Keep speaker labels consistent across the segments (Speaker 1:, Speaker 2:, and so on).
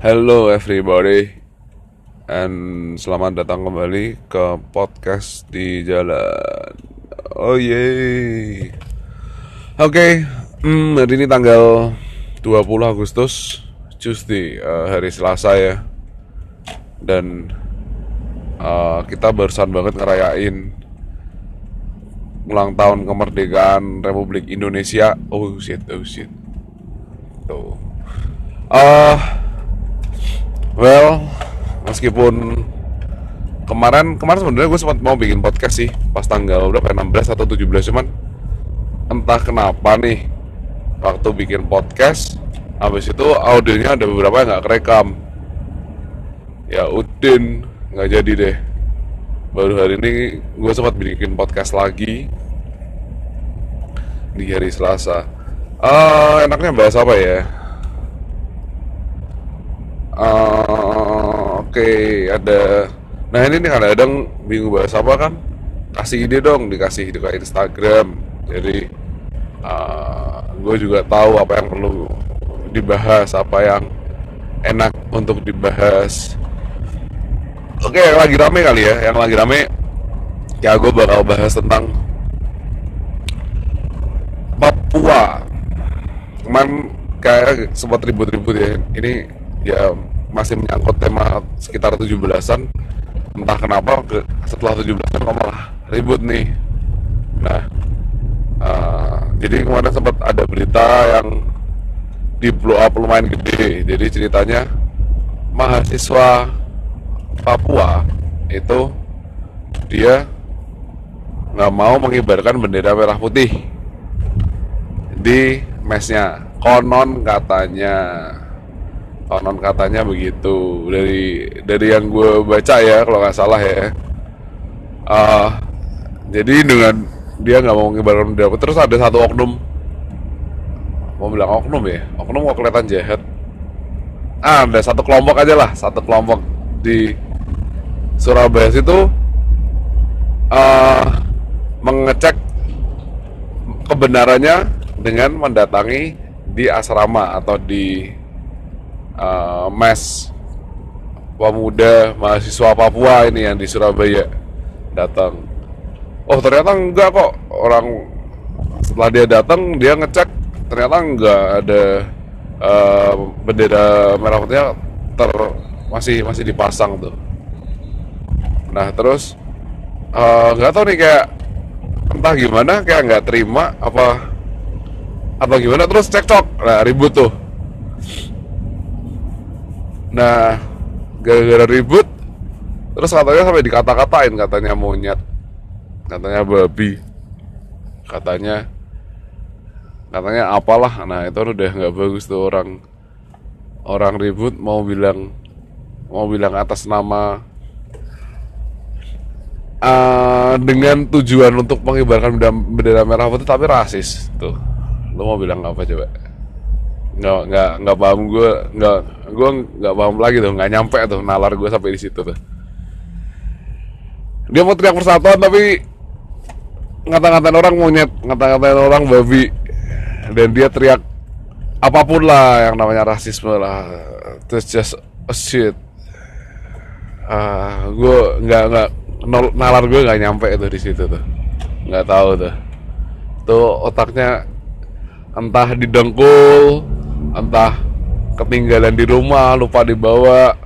Speaker 1: Hello everybody. And selamat datang kembali ke podcast di jalan. Oh yeay Oke hmm, Hari ini tanggal 20 Agustus Tuesday uh, Hari Selasa ya. Dan uh, Kita barusan banget ngerayain Ulang tahun kemerdekaan Republik Indonesia. Oh shit, oh shit. Tuh. Uh, Well, meskipun kemarin kemarin sebenarnya gue sempat mau bikin podcast sih pas tanggal berapa 16 atau 17 cuman entah kenapa nih waktu bikin podcast habis itu audionya ada beberapa yang nggak kerekam. Ya udin nggak jadi deh. Baru hari ini gue sempat bikin podcast lagi di hari Selasa. Uh, enaknya bahas apa ya uh, oke okay, ada. Nah ini nih kadang-kadang bingung bahas apa kan? Kasih ide dong dikasih di Instagram. Jadi uh, eh, gue juga tahu apa yang perlu dibahas apa yang enak untuk dibahas. Oke yang lagi rame kali ya yang lagi rame. Ya gue bakal bahas tentang Papua. Cuman kayak sempat ribut-ribut ya. Ini ya masih menyangkut tema sekitar 17-an entah kenapa ke, setelah 17-an kok malah ribut nih. Nah uh, jadi kemarin sempat ada berita yang di blow up lumayan gede. Jadi ceritanya mahasiswa Papua itu dia nggak mau mengibarkan bendera merah putih di mesnya. Konon katanya konon katanya begitu. Dari dari yang gue baca ya kalau nggak salah ya. Uh, jadi dengan dia nggak mau ngibarin dia terus ada satu oknum. Mau bilang oknum ya? Oknum mau kelihatan jahat. Ah, ada satu kelompok aja lah satu kelompok di Surabaya situ uh, mengecek kebenarannya dengan mendatangi di asrama atau di uh, mes pemuda mahasiswa Papua ini yang di Surabaya datang. Oh ternyata enggak kok orang setelah dia datang dia ngecek ternyata enggak ada uh, bendera merah putihnya ter masih masih dipasang tuh. Nah terus uh, nggak uh, tahu nih kayak entah gimana kayak nggak terima apa apa gimana terus cekcok nah ribut tuh Nah, gara-gara ribut, terus katanya sampai dikata-katain katanya monyet, katanya babi, katanya katanya apalah. Nah itu udah nggak bagus tuh orang orang ribut mau bilang mau bilang atas nama uh, dengan tujuan untuk mengibarkan bendera, merah putih tapi rasis tuh. Lo mau bilang apa coba? Nggak nggak nggak paham gue nggak gue nggak paham lagi tuh nggak nyampe tuh nalar gue sampai di situ tuh. Dia mau teriak persatuan tapi ngata-ngatain orang monyet ngata-ngatain orang babi. Dan dia teriak apa pun lah yang namanya rasisme lah. Terus just a shit. Ah gue nggak nggak nalar gue nggak nyampe itu di situ tuh. Nggak tahu tuh. Tuh otaknya entah didengkul entah ketinggalan di rumah lupa dibawa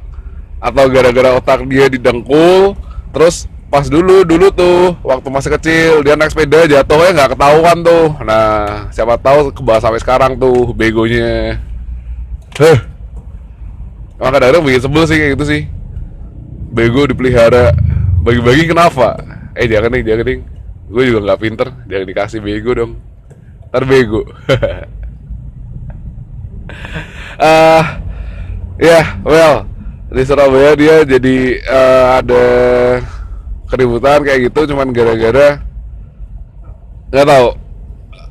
Speaker 1: atau gara-gara otak dia didengkul. Terus pas dulu dulu tuh waktu masih kecil dia naik sepeda jatuhnya nggak ketahuan tuh. Nah siapa tahu kebal sampai sekarang tuh begonya. Heh. Maka kadang-kadang bikin sebel sih kayak gitu sih. Bego dipelihara. Bagi-bagi kenapa? Eh jangan nih jangan nih gue juga nggak pinter. Jangan dikasih bego dong. Ntar bego uh, ya yeah, well di Surabaya dia jadi uh, ada keributan kayak gitu cuman gara-gara nggak tahu.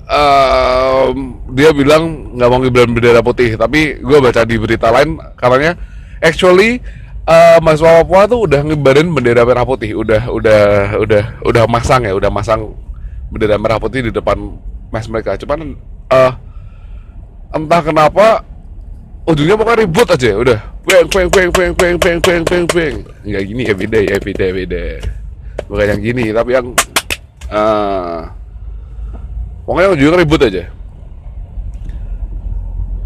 Speaker 1: Uh, dia bilang nggak mau ngibarin bendera putih tapi gue baca di berita lain katanya actually uh, mahasiswa Papua tuh udah ngibarin bendera merah putih udah udah udah udah masang ya udah masang bendera merah putih di depan mes mereka. Cuman uh, entah kenapa ujungnya pokoknya ribut aja udah. Beng beng beng beng beng beng beng beng beng nggak gini ya beda ya beda beda bukan yang gini tapi yang uh, pokoknya ujungnya ribut aja.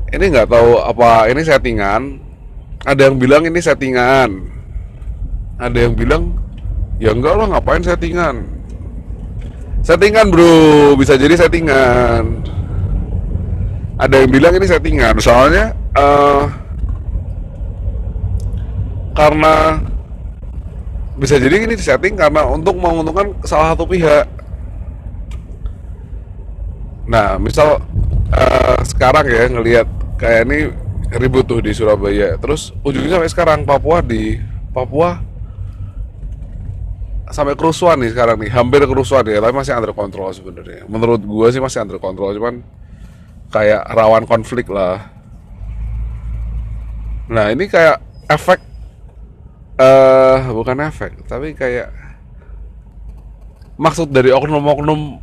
Speaker 1: Ini nggak tahu apa ini settingan. Ada yang bilang ini settingan. Ada yang bilang ya enggak lah ngapain settingan? Settingan bro. Bisa jadi settingan ada yang bilang ini settingan. Soalnya uh, karena bisa jadi ini setting karena untuk menguntungkan salah satu pihak. Nah misal uh, sekarang ya ngelihat kayak ini ribut tuh di Surabaya. Terus ujungnya sampai sekarang Papua di Papua sampai kerusuhan nih sekarang nih. Hampir kerusuhan ya tapi masih under kontrol sebenarnya. Menurut gua sih masih under kontrol cuman kayak rawan konflik lah. Nah ini kayak efek, uh, bukan efek, tapi kayak maksud dari oknum-oknum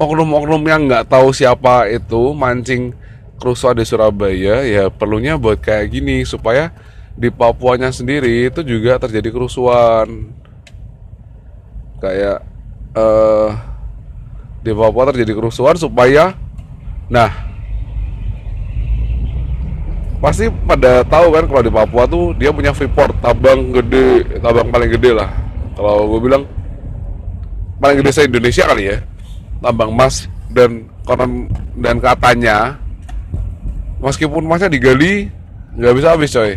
Speaker 1: oknum-oknum yang nggak tahu siapa itu mancing kerusuhan di Surabaya ya perlunya buat kayak gini supaya di Papuanya sendiri itu juga terjadi kerusuhan kayak uh, di Papua terjadi kerusuhan supaya nah pasti pada tahu kan kalau di Papua tuh dia punya freeport tabang gede tabang paling gede lah. Kalau gue bilang paling gede se Indonesia kali ya. Tambang emas dan konon dan katanya meskipun emasnya digali nggak bisa habis coy.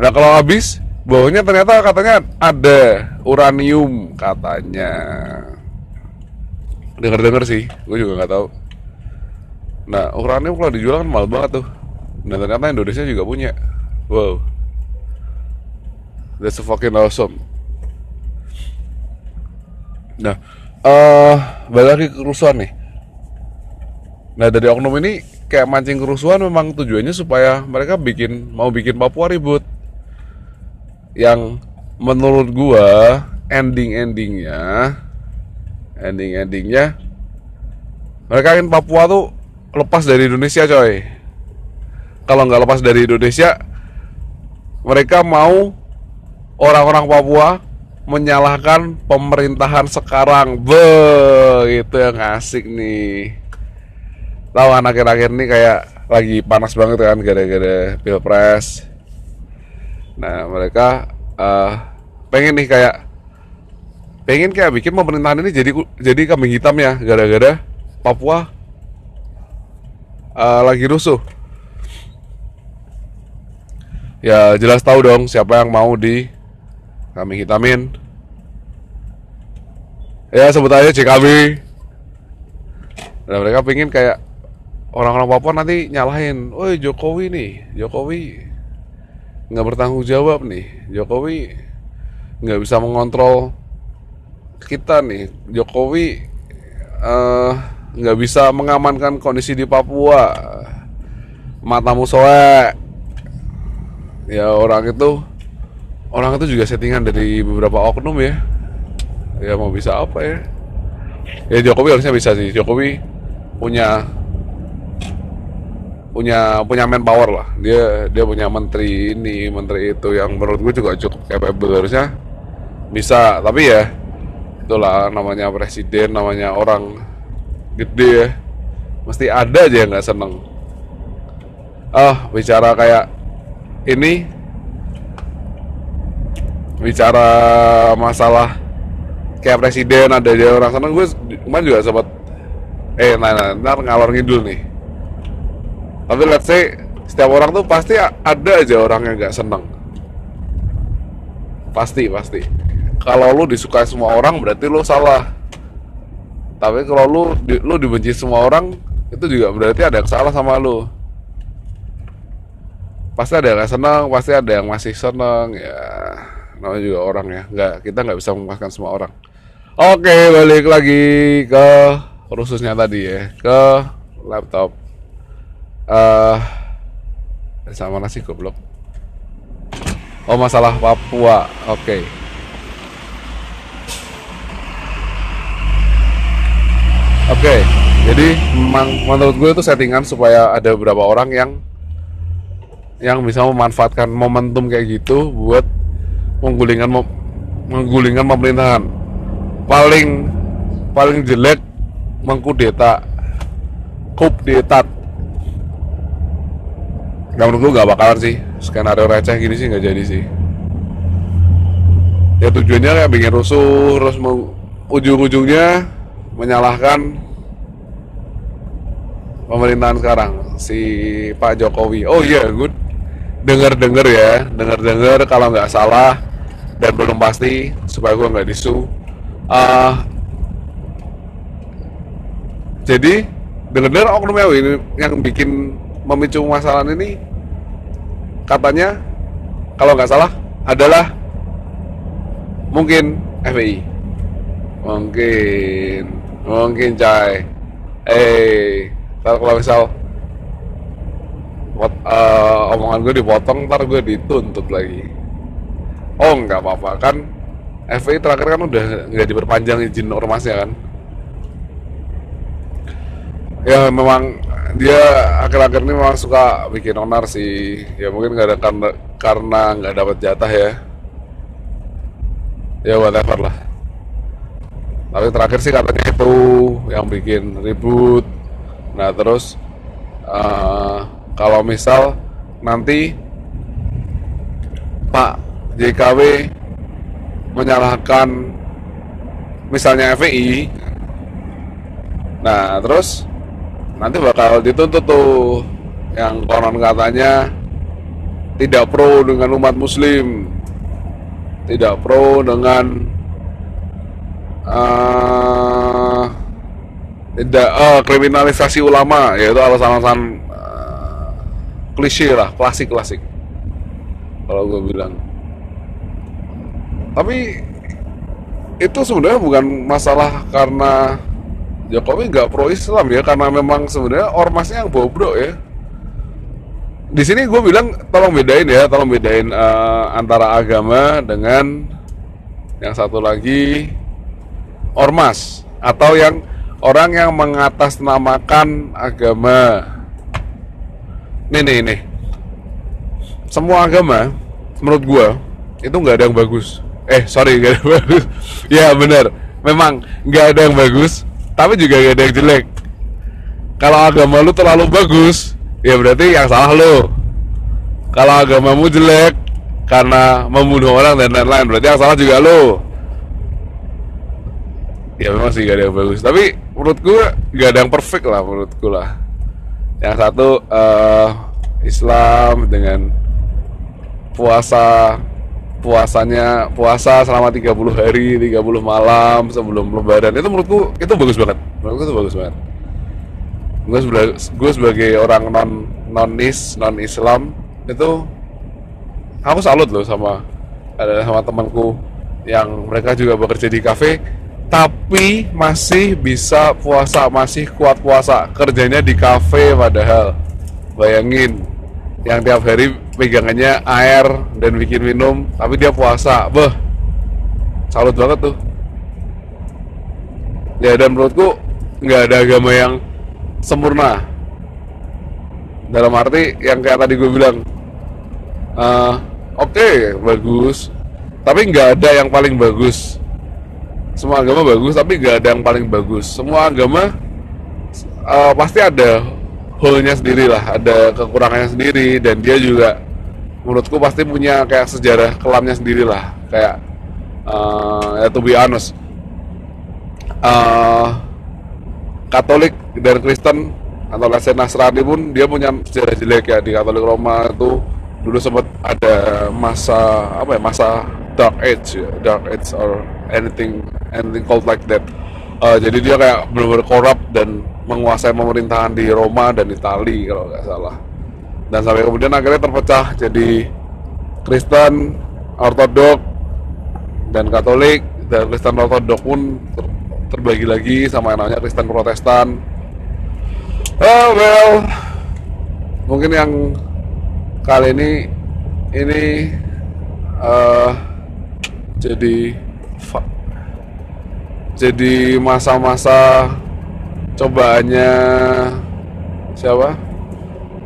Speaker 1: Nah kalau habis bawahnya ternyata katanya ada uranium katanya. Dengar dengar sih gue juga nggak tahu Nah, uranium kalau dijual kan mahal banget tuh. Dan ternyata Indonesia juga punya. Wow. That's a fucking awesome. Nah, uh, balik lagi ke kerusuhan nih. Nah, dari oknum ini kayak mancing kerusuhan memang tujuannya supaya mereka bikin mau bikin Papua ribut. Yang menurut gua ending-endingnya ending-endingnya mereka ingin Papua tuh lepas dari Indonesia coy. Kalau nggak lepas dari Indonesia mereka mau orang-orang Papua menyalahkan pemerintahan sekarang. Be itu yang asik nih. Tahu akhir-akhir ini kayak lagi panas banget kan gara-gara pilpres. Nah mereka uh, pengen nih kayak pengen kayak bikin pemerintahan ini jadi jadi kambing hitam ya gara-gara Papua uh, lagi rusuh. Ya jelas tahu dong siapa yang mau di kami hitamin. Ya sebut aja CKB dan mereka pingin kayak orang-orang Papua nanti nyalahin, oh Jokowi nih, Jokowi nggak bertanggung jawab nih, Jokowi nggak bisa mengontrol kita nih, Jokowi uh, nggak bisa mengamankan kondisi di Papua. Matamu soek. Ya orang itu orang itu juga settingan dari beberapa oknum ya. Ya mau bisa apa ya? Ya Jokowi harusnya bisa sih. Jokowi punya punya punya manpower lah. Dia dia punya menteri ini menteri itu yang menurut gue juga cukup capable harusnya. Bisa tapi ya itulah namanya presiden namanya orang gede ya. Mesti ada aja yang nggak seneng. Oh bicara kayak ini. Bicara masalah kayak presiden ada aja orang seneng. Gue kemarin juga sempat eh nah, nah ntar ngalor ngidul nih. Tapi let's say setiap orang tuh pasti ada aja orang yang nggak seneng. Pasti pasti. Kalau lu disukai semua orang berarti lu salah tapi kalau lu di, lu dibenci semua orang itu juga berarti ada yang salah sama lu. Pasti ada yang senang pasti ada yang masih senang ya. Namanya juga orang ya. Nggak kita nggak bisa memuaskan semua orang. Oke balik lagi ke khususnya tadi ya ke laptop. Uh, sama nasi goblok. Oh masalah Papua. Oke. okay. Oke. Okay. jadi menurut gue itu settingan supaya ada beberapa orang yang yang bisa memanfaatkan momentum kayak gitu buat menggulingkan menggulingkan pemerintahan paling paling jelek mengkudeta detat Gak menurut gue gak bakalan sih skenario receh gini sih nggak jadi sih ya tujuannya kayak bikin rusuh terus ujung-ujungnya menyalahkan pemerintahan sekarang si Pak Jokowi. Oh iya yeah, good dengar-dengar ya dengar-dengar kalau nggak salah dan belum pasti supaya gue nggak disu. Uh, jadi dengar-dengar oknum ini yang bikin memicu masalah ini katanya kalau nggak salah adalah mungkin FPI mungkin mungkin cai eh kalau misal uh, omongan gue dipotong ntar gue dituntut lagi. Oh nggak apa-apa. Kan FPI terakhir kan udah nggak diperpanjang izin ormasnya kan? Ya memang dia akhir-akhir ini memang suka bikin onar sih. Ya mungkin nggak ada karena karena nggak dapat jatah ya. Ya whatever lah tapi terakhir sih katanya itu yang bikin ribut. Nah terus uh, kalau misal nanti Pak JKW menyalahkan misalnya FPI nah terus nanti bakal dituntut tuh yang konon katanya tidak pro dengan umat muslim tidak pro dengan uh, uh, kriminalisasi ulama yaitu alasan-alasan klise lah klasik klasik kalau gue bilang. Tapi itu sebenarnya bukan masalah karena Jokowi nggak pro Islam ya karena memang sebenarnya ormasnya yang bobrok ya. Di sini gue bilang tolong bedain ya tolong bedain uh, antara agama dengan yang satu lagi ormas atau yang orang yang mengatasnamakan agama. Nih nih nih. Semua agama menurut gua itu nggak ada yang bagus. Eh sorry nggak ada yang bagus. Ya benar. Memang nggak ada yang bagus tapi juga nggak ada yang jelek. Kalau agama lu terlalu bagus ya berarti yang salah lu. Kalau agamamu jelek karena membunuh orang dan lain-lain berarti yang salah juga lu ya memang sih gak ada yang bagus. Tapi menurut gua gak ada yang perfect lah menurutku lah. Yang satu uh, Islam dengan puasa puasanya puasa selama 30 hari 30 malam sebelum lebaran. Itu menurutku itu bagus banget. Menurutku itu bagus banget. Gue sebagai, gue sebagai orang non nonis non Islam itu aku salut loh sama ada sama temanku yang mereka juga bekerja di kafe tapi masih bisa puasa masih kuat puasa. Kerjanya di kafe padahal. Bayangin yang tiap hari pegangannya air dan bikin minum tapi dia puasa. Beh salut banget tuh. Ya dan menurutku nggak ada agama yang sempurna. Dalam arti yang kayak tadi gue bilang uh, oke okay, bagus. Tapi nggak ada yang paling bagus semua agama bagus tapi gak ada yang paling bagus. Semua agama uh, pasti ada hole-nya sendiri lah ada kekurangannya sendiri dan dia juga menurutku pasti punya kayak sejarah kelamnya sendiri lah kayak uh, ya to be honest uh, Katolik dan Kristen atau Lesen Nasrani pun dia punya sejarah jelek ya. Di Katolik Roma itu dulu sempat ada masa apa ya masa dark age ya dark age or anything anything called like that. Uh, jadi dia kayak benar-benar korup dan menguasai pemerintahan di Roma dan Itali kalau nggak salah. Dan sampai kemudian akhirnya terpecah jadi Kristen Ortodok dan Katolik. Dan Kristen Ortodok pun ter terbagi lagi sama yang namanya Kristen Protestan. Oh well mungkin yang kali ini ini uh, jadi jadi masa-masa cobaannya siapa?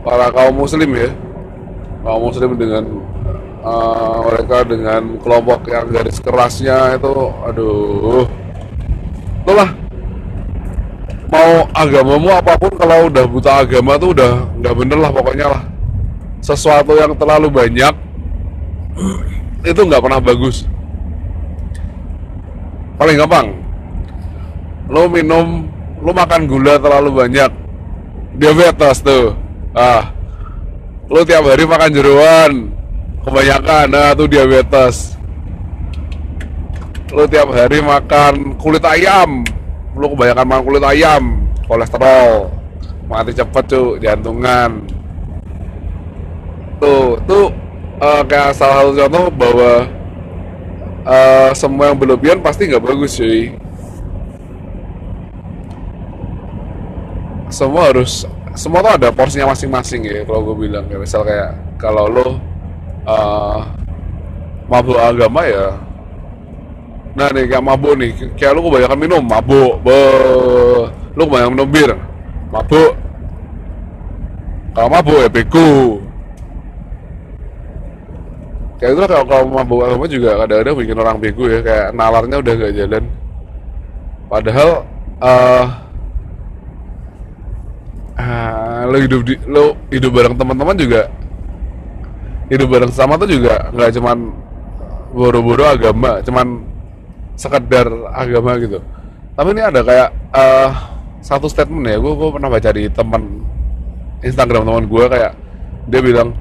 Speaker 1: Para kaum muslim ya. Kaum muslim dengan uh, mereka dengan kelompok yang garis kerasnya itu aduh. Itulah. Mau agamamu apa pun kalau udah buta agama tuh udah nggak bener lah pokoknya lah. Sesuatu yang terlalu banyak itu nggak pernah bagus paling gampang. Lo minum lo makan gula terlalu banyak. Diabetes tuh. Ah. Lo tiap hari makan jeruan. Kebanyakan nah tuh diabetes. Lo tiap hari makan kulit ayam. Lo kebanyakan makan kulit ayam. Kolesterol. Mati cepet cuy jantungan. Tuh tuh uh, kayak salah satu contoh bahwa uh, semua yang berlebihan pasti nggak bagus cuy. Semua harus semua tuh ada porsinya masing-masing ya kalau gue bilang ya. Misal kayak kalau lo uh, mabuk agama ya. Nah nih kayak mabuk nih kayak lo kebanyakan minum mabuk be lo kebanyakan minum bir mabuk. Kalau mabuk ya bego kayak itu kalau kalau mabuk agama juga kadang-kadang bikin orang bego ya kayak nalarnya udah gak jalan. Padahal uh, uh, lo hidup di lo hidup bareng teman-teman juga hidup bareng sama tuh juga nggak cuman boro-boro agama cuman sekedar agama gitu. Tapi ini ada kayak uh, satu statement ya gue gue pernah baca di teman Instagram teman gue kayak dia bilang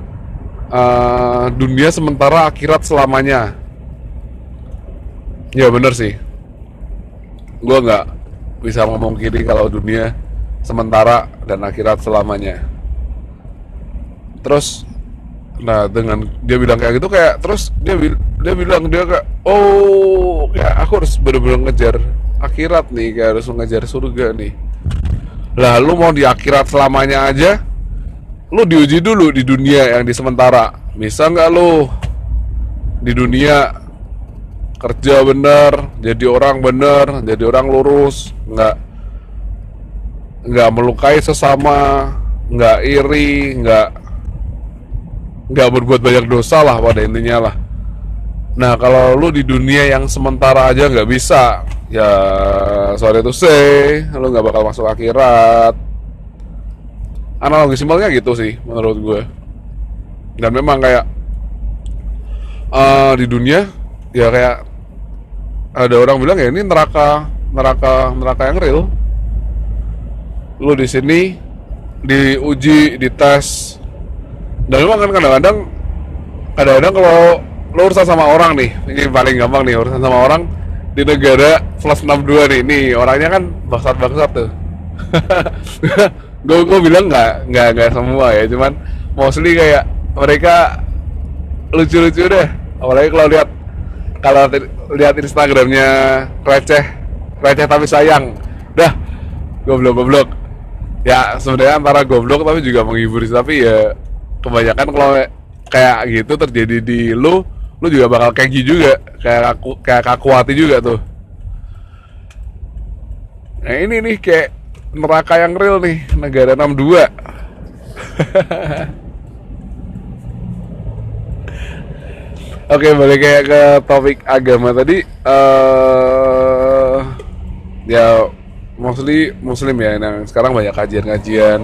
Speaker 1: uh, dunia sementara akhirat selamanya. Ya bener sih. Gue nggak bisa ngomong kiri kalau dunia sementara dan akhirat selamanya. Terus nah dengan dia bilang kayak gitu kayak terus dia dia bilang dia kayak oh kayak aku harus bener-bener ngejar akhirat nih kayak harus ngejar surga nih. Lah lu mau di akhirat selamanya aja lu diuji dulu di dunia yang di sementara. Bisa nggak lu? Di dunia kerja bener jadi orang bener jadi orang lurus. Nggak nggak melukai sesama nggak iri nggak nggak berbuat banyak dosa lah pada intinya lah. Nah kalau lu di dunia yang sementara aja nggak bisa ya sorry to say lu nggak bakal masuk akhirat analogi simpelnya gitu sih menurut gue. Dan memang kayak uh, di dunia ya kayak ada orang bilang ya ini neraka neraka neraka yang real. Lu di sini diuji dites. Dan memang kan kadang-kadang kadang-kadang kalau lo urusan sama orang nih ini paling gampang nih urusan sama orang di negara plus 62 nih nih orangnya kan bangsat-bangsat tuh gue gue bilang nggak nggak nggak semua ya cuman mostly kayak mereka lucu-lucu deh. Apalagi kalau lihat kalau lihat Instagramnya receh receh tapi sayang. Dah goblok goblok ya sebenarnya antara goblok tapi juga menghibur tapi ya kebanyakan kalau kayak gitu terjadi di lu lu juga bakal kegi juga kayak kaku kayak kaku hati juga tuh. Nah ini nih kayak neraka yang real nih negara 62 Oke balik kayak ke topik agama tadi uh, ya mostly muslim ya yang sekarang banyak kajian-kajian.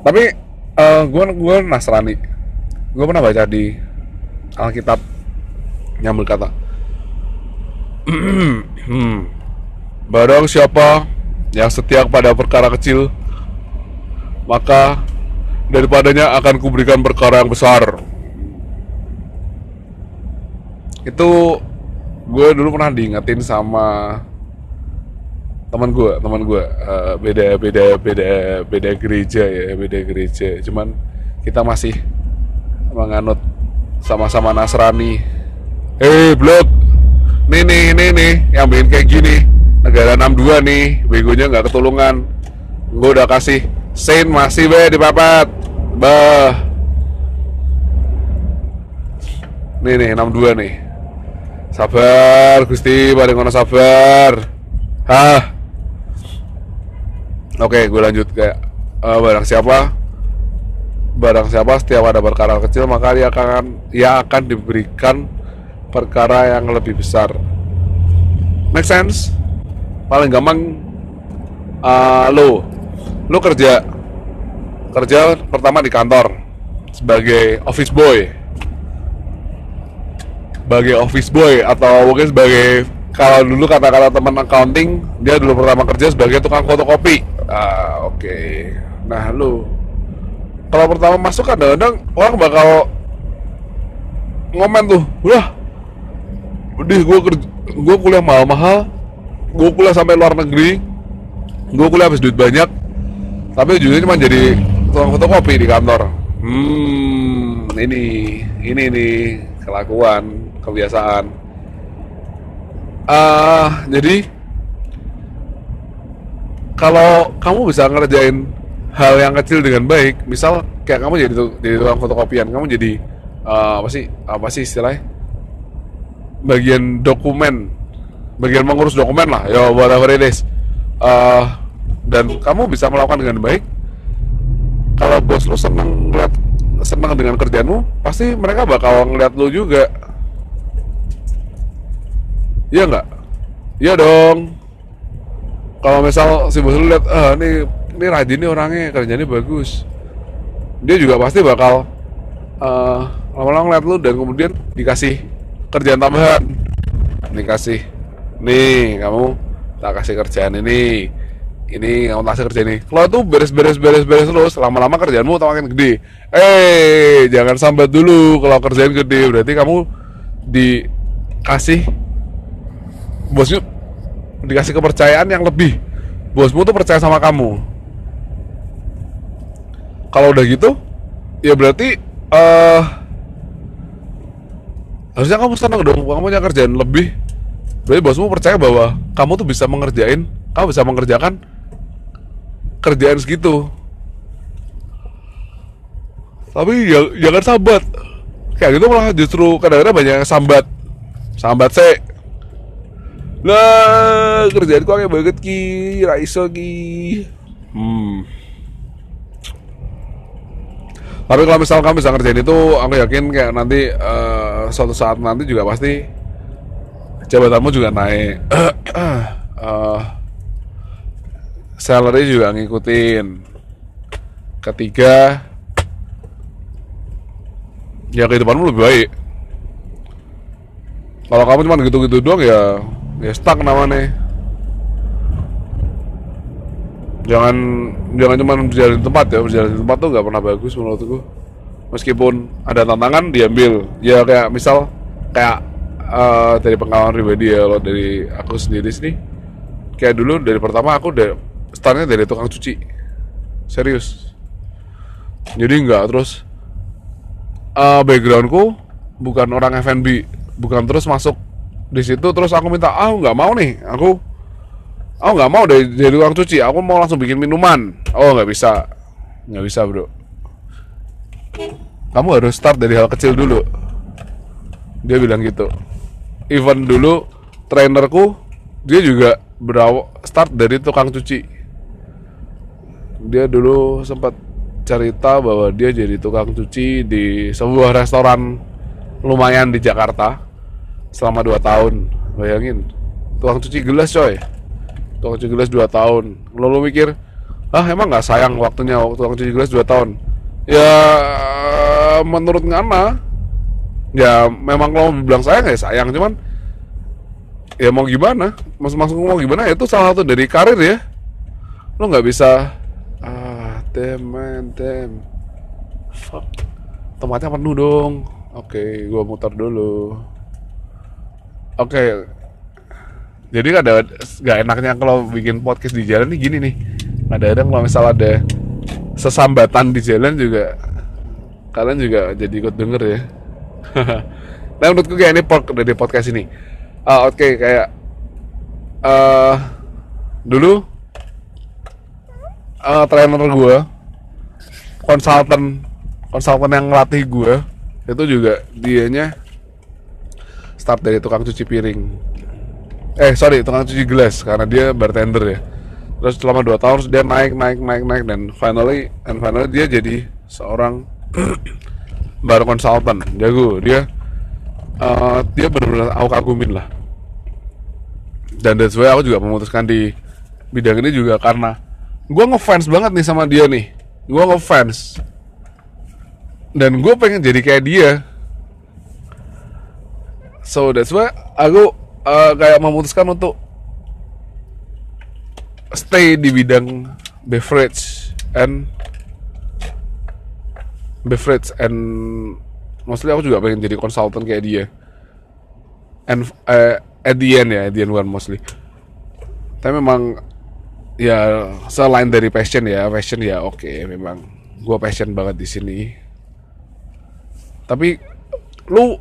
Speaker 1: Tapi uh, gue gue nasrani. Gue pernah baca di Alkitab yang berkata hmm, barang siapa yang setia pada perkara kecil maka daripadanya akan kuberikan perkara yang besar. Itu gue dulu pernah diingetin sama teman gue teman gue uh, beda beda beda beda gereja ya beda gereja. Cuman kita masih menganut sama-sama Nasrani. Eh hey, blok nih nih nih nih yang bikin kayak gini negara 62 nih begonya nggak ketulungan. Gue udah kasih Saint masih be di papat. Bah nih nih 62 nih. Sabar Gusti paling ngono sabar. Hah? Oke, gue lanjut kayak eh, barang siapa? Barang siapa? Setiap ada perkara kecil maka dia akan dia akan diberikan perkara yang lebih besar. Make sense? Paling gampang eh, lo lo kerja kerja pertama di kantor sebagai office boy. Sebagai office boy atau mungkin sebagai kalau dulu kata-kata teman accounting dia dulu pertama kerja sebagai tukang fotokopi. Ah oke. Nah lu. Kalau pertama masuk kadang-kadang orang bakal ngomen tuh udah udah gue kerja gue kuliah mahal-mahal gue kuliah sampai luar negeri. Gue kuliah habis duit banyak. Tapi ujungnya cuma jadi tukang fotokopi di kantor. Hmm ini ini nih kelakuan kebiasaan. Ah jadi kalau kamu bisa ngerjain hal yang kecil dengan baik misal kayak kamu jadi jadi tukang fotokopian kamu jadi eh, apa sih apa sih istilahnya? Bagian dokumen bagian mengurus dokumen lah. Ya whatever it is Eh, dan kamu bisa melakukan dengan baik. Kalau bos lu seneng ngeliat seneng dengan kerjaanmu pasti mereka bakal ngeliat lu juga. Iya nggak? Iya dong. Kalau misal si bos lu lihat ah ini ini rajin nih orangnya kerjanya bagus. Dia juga pasti bakal eh, lama-lama ngeliat lu dan kemudian dikasih kerjaan tambahan. Dikasih nih kamu tak kasih kerjaan ini. Ini kamu tak kasih kerjaan ini. Kalau itu beres-beres beres-beres terus. Lama-lama kerjaanmu makin gede. Eh jangan sambat dulu kalau kerjaan gede. Berarti kamu dikasih bosnya dikasih kepercayaan yang lebih. Bosmu tuh percaya sama kamu. Kalau udah gitu ya berarti eh harusnya kamu senang dong. Kamu punya kerjaan lebih berarti bosmu percaya bahwa kamu tuh bisa mengerjain kamu bisa mengerjakan kerjaan segitu. Tapi ya, jangan sambat. Kayak gitu malah justru kadang-kadang banyak yang sambat. Sambat sih lah kerjaan kok kayak banget ki. Raiso ki. Hmm. Tapi kalau misal kamu bisa ngerjain itu aku yakin kayak nanti eh, suatu saat nanti juga pasti jabatanmu juga naik. Eh, salary juga ngikutin. Ketiga ya kehidupanmu lebih baik. Kalau kamu cuma gitu-gitu doang ya ya stuck namanya. Jangan jangan cuma berjalan di tempat ya. Berjalan di tempat tuh nggak pernah bagus menurutku. Meskipun ada tantangan diambil. Ya kayak misal kayak eh, dari pengalaman pribadi ya kalau dari aku sendiri sih kayak dulu dari pertama aku dari startnya dari tukang cuci. Serius. Jadi enggak terus eh, backgroundku bukan orang F&B bukan terus masuk di situ terus aku minta ah nggak mau nih aku aku nggak mau dari, dari tukang cuci aku mau langsung bikin minuman. Oh nggak bisa nggak bisa bro. Kamu harus start dari hal kecil dulu. Dia bilang gitu even dulu trainerku dia juga berawal start dari tukang cuci. Dia dulu sempat cerita bahwa dia jadi tukang cuci di sebuah restoran lumayan di Jakarta selama 2 tahun. Bayangin tukang cuci gelas coy. Tukang cuci gelas 2 tahun. Lalu mikir ah emang nggak sayang waktunya tukang cuci gelas 2 tahun? Ya menurut Ngana ya memang kalau bilang sayang ya sayang. Cuman ya mau gimana? Mas maksud mau gimana? Ya itu salah satu dari karir ya. Lo nggak bisa ah damn man damn fuck. Tempatnya penuh dong? Oke gua muter dulu. Oke. Jadi ada nggak enaknya kalau bikin podcast di jalan nih gini nih. Ada-ada kalau misal ada sesambatan di jalan juga kalian juga jadi ikut denger ya nah menurutku kayak ini pod- dari podcast ini. Ah, oke kayak eh dulu eh trainer gue konsultan konsultan yang ngelatih gue itu juga dianya start dari tukang cuci piring. Eh sorry tukang cuci gelas karena dia bartender ya. Terus selama dua tahun dia naik naik naik naik dan finally and finally dia jadi seorang baru konsultan jago. Dia uh, dia benar-benar aku kagumin lah. Dan that's why aku juga memutuskan di bidang ini juga karena gue ngefans banget nih sama dia nih. Gue ngefans. Dan gue pengen jadi kayak dia. So that's why aku uh, kayak memutuskan untuk stay di bidang beverage and beverage and mostly aku juga pengen jadi konsultan kayak dia. And uh, at the end ya at the end one mostly. Tapi memang ya selain dari passion ya passion ya oke okay, memang gue passion banget di sini. Tapi lu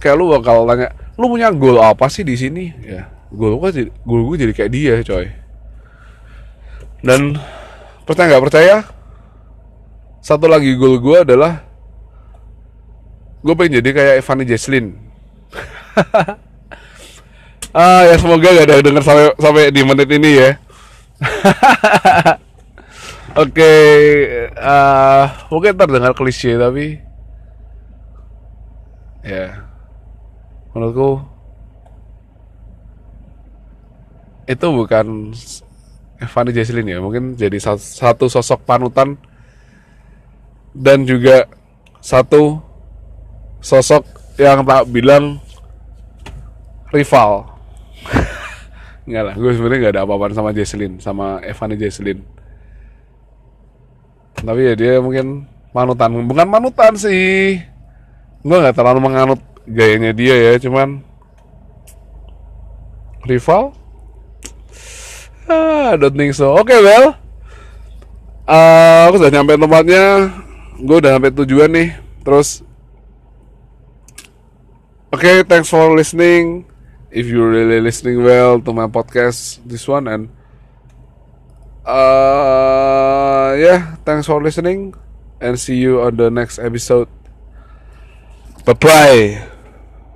Speaker 1: kayak lu bakal tanya lu punya goal apa sih di sini? Ya goal gue goal gue jadi kayak dia coy. Dan percaya nggak percaya satu lagi goal gue adalah gue pengen jadi kayak Evan Jesslyn ah ya semoga gak ada denger sampai sampai di menit ini ya. Oke okay, uh, mungkin terdengar klise tapi ya menurutku itu bukan Evan Jesslyn ya mungkin jadi satu sosok panutan dan juga satu sosok yang tak bilang rival Enggak lah, gue sebenarnya nggak ada apa-apaan sama Jesslyn, sama Evan Jesslyn. Tapi ya dia mungkin manutan, bukan manutan sih. Gue nggak terlalu menganut gayanya dia ya, cuman rival Ah, don't think so. Oke, okay, well. Uh, aku sudah nyampe tempatnya. Gue udah sampai tujuan nih. Terus Oke, okay, thanks for listening. If you really listening well to my podcast, this one and uh yeah, thanks for listening and see you on the next episode. Bye bye.